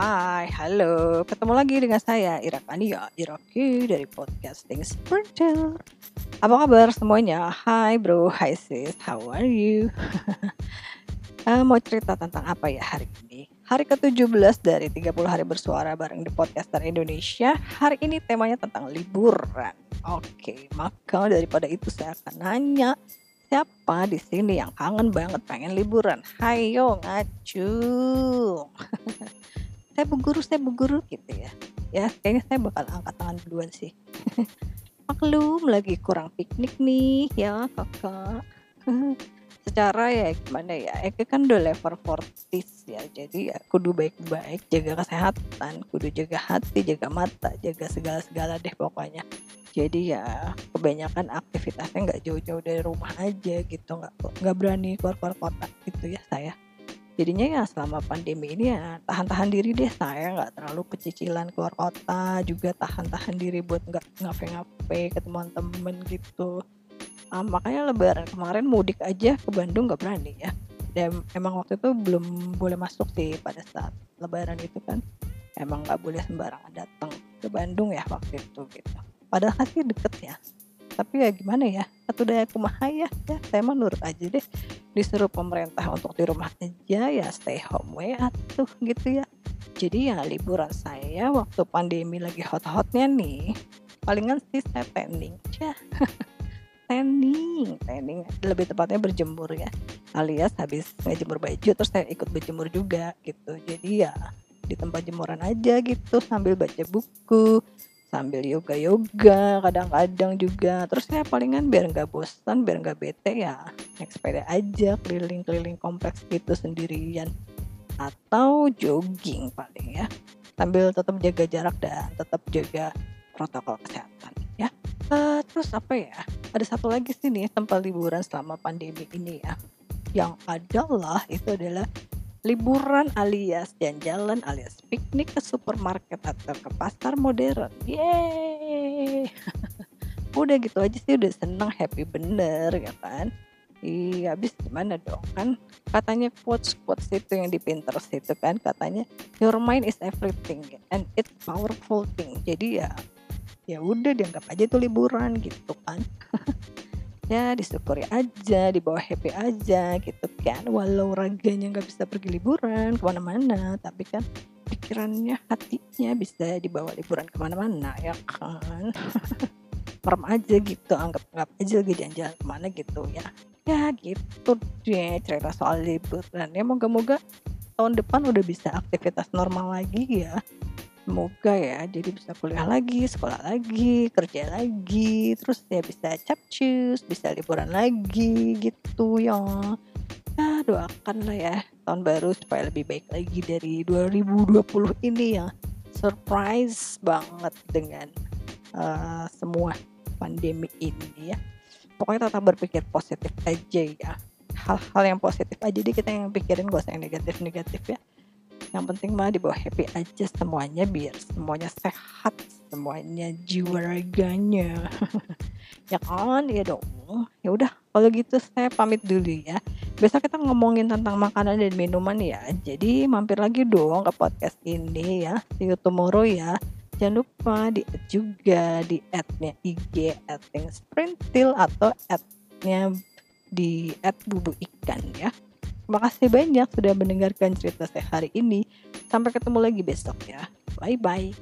Hai, halo. Ketemu lagi dengan saya Ira Kania, Iraki dari Podcasting Sprinter. Apa kabar semuanya? Hai bro, hai sis, how are you? uh, mau cerita tentang apa ya hari ini? Hari ke-17 dari 30 hari bersuara bareng di Podcaster Indonesia. Hari ini temanya tentang liburan. Oke, maka daripada itu saya akan nanya siapa di sini yang kangen banget pengen liburan? Hayo ngacung. saya bu guru saya bu guru gitu ya. Ya kayaknya saya bakal angkat tangan duluan sih. Maklum lagi kurang piknik nih ya kakak. Secara ya gimana ya Eke kan udah level 40 ya jadi ya kudu baik-baik jaga kesehatan kudu jaga hati jaga mata jaga segala-segala deh pokoknya. Jadi ya kebanyakan aktivitasnya nggak jauh-jauh dari rumah aja gitu nggak nggak berani keluar-keluar kota gitu ya saya jadinya ya selama pandemi ini ya tahan-tahan diri deh saya nggak terlalu kecicilan keluar kota juga tahan-tahan diri buat nggak ngafe-ngafe ke teman-teman gitu. Um, makanya lebaran kemarin mudik aja ke Bandung nggak berani ya. Dan emang waktu itu belum boleh masuk sih pada saat lebaran itu kan. Emang nggak boleh sembarangan datang ke Bandung ya waktu itu gitu. Padahal sih deket ya. Tapi ya gimana ya satu daya kumaha ya ya. Saya mah nurut aja deh disuruh pemerintah untuk di rumah aja ya stay home way atuh gitu ya. Jadi ya liburan saya waktu pandemi lagi hot-hotnya nih palingan sih saya tanning ya tanning tanning lebih tepatnya berjemur ya. Alias habis ngejemur baju terus saya ikut berjemur juga gitu. Jadi ya di tempat jemuran aja gitu sambil baca buku sambil yoga yoga kadang-kadang juga. Terus ya palingan biar nggak bosan biar nggak bete ya naik sepeda aja keliling-keliling kompleks gitu sendirian. Atau jogging paling ya. Sambil tetap jaga jarak dan tetap jaga protokol kesehatan ya. Uh, terus apa ya? Ada satu lagi sih nih tempat liburan selama pandemi ini ya. Yang adalah itu adalah liburan alias jalan-jalan alias piknik ke supermarket atau ke pasar modern. Yeay. udah gitu aja sih udah seneng happy bener ya kan. Iya, habis gimana dong kan? Katanya quotes quotes itu yang di Pinterest itu kan katanya your mind is everything and it's powerful thing. Jadi ya ya udah dianggap aja itu liburan gitu kan. Ya disyukuri aja dibawa happy aja gitu kan. Walau raganya nggak bisa pergi liburan ke mana-mana tapi kan pikirannya hatinya bisa dibawa liburan ke mana-mana ya kan? Merem aja gitu anggap anggap aja lagi jalan-jalan ke mana gitu ya. Ya gitu deh cerita soal liburan. Ya moga-moga tahun depan udah bisa aktivitas normal lagi ya semoga ya jadi bisa kuliah lagi sekolah lagi kerja lagi terus ya bisa capcus bisa liburan lagi gitu ya. Ya doakan lah ya tahun baru supaya lebih baik lagi dari 2020 ini ya. Surprise banget dengan uh, semua pandemi ini ya. Pokoknya tetap berpikir positif aja ya. Hal-hal yang positif aja deh kita yang pikirin gak usah yang negatif-negatif ya yang penting mah dibawa happy aja semuanya biar semuanya sehat semuanya jiwa raganya ya kan? Ya dong. Ya udah kalau gitu saya pamit dulu ya. Besok kita ngomongin tentang makanan dan minuman ya. Jadi mampir lagi dong ke podcast ini ya. See you tomorrow ya. Jangan lupa di add juga di adnya IG adding sprintil atau adnya di add bubu ikan ya Terima kasih banyak sudah mendengarkan cerita saya hari ini. Sampai ketemu lagi besok ya. Bye bye.